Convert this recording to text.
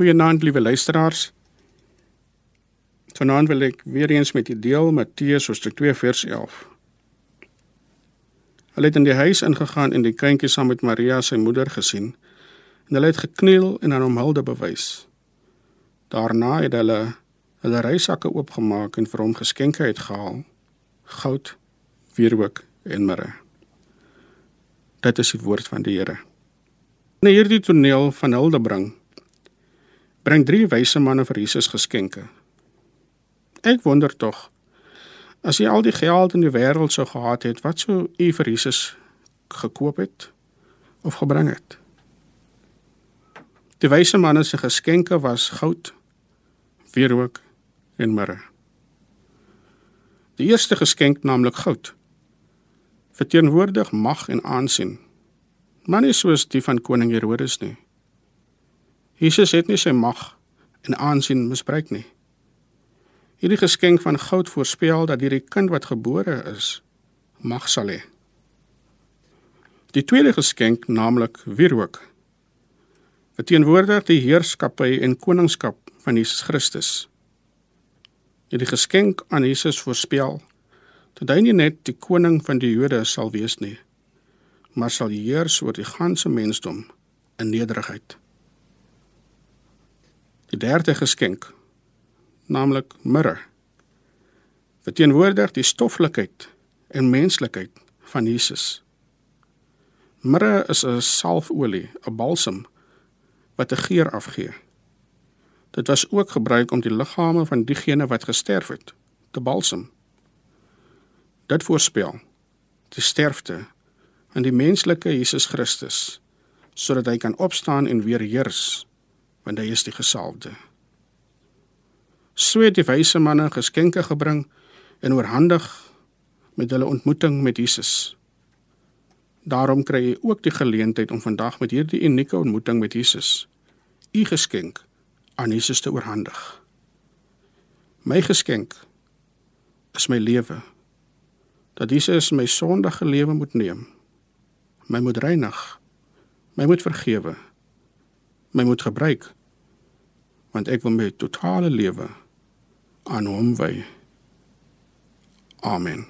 Goeienaand liewe luisteraars. Vanaand wil ek weer eens met u deel Matteus hoofstuk 2 vers 11. Hulle het in die huis ingegaan en die kindjie saam met Maria sy moeder gesien en hulle het gekniel en aan hom hulde bewys. Daarna het hulle hulle reisakke oopgemaak en vir hom geskenke uitgehaal: goud, wierook en mirre. Dit is die woord van die Here. In hierdie toneel van Hildebring bring drie wyse manne vir Jesus geskenke. Ek wonder tog as jy al die geld in die wêreld sou gehad het, wat sou u vir Jesus gekoop het of gebring het? Die wyse manne se geskenke was goud, wierook en mirre. Die eerste geskenk, naamlik goud, verteenwoordig mag en aansien. Maar nie soos die van koning Herodes nie. Jesus het nie sy mag en aansien misbruik nie. Hierdie geskenk van goud voorspel dat hierdie kind wat gebore is, mag sal hê. Die tweede geskenk, naamlik wierook, verteenwoordig die heerskappy en koningskap van Jesus Christus. Hierdie geskenk aan Jesus voorspel dat hy nie net die koning van die Jode sal wees nie, maar sal heers oor die ganse mensdom in nederigheid. Die derde geskenk, naamlik mirre, verteenwoordig die stoffelikheid en menslikheid van Jesus. Mirre is 'n salfolie, 'n balsam wat 'n geur afgee. Dit was ook gebruik om die liggame van diegene wat gesterf het te balsam. Dit voorspel die sterfte van die menslike Jesus Christus sodat hy kan opstaan en weer heers want hy is die gesalfde. So het die wyse manne geskenke gebring en oorhandig met hulle ontmoeting met Jesus. Daarom kry jy ook die geleentheid om vandag met hierdie unieke ontmoeting met Jesus u geskenk aan Jesus te oorhandig. My geskenk is my lewe dat Jesus my sondige lewe moet neem. My moet reinig. My moet vergewe. My moet gebruik want ek wil my totale lewe aan hom wy. Amen.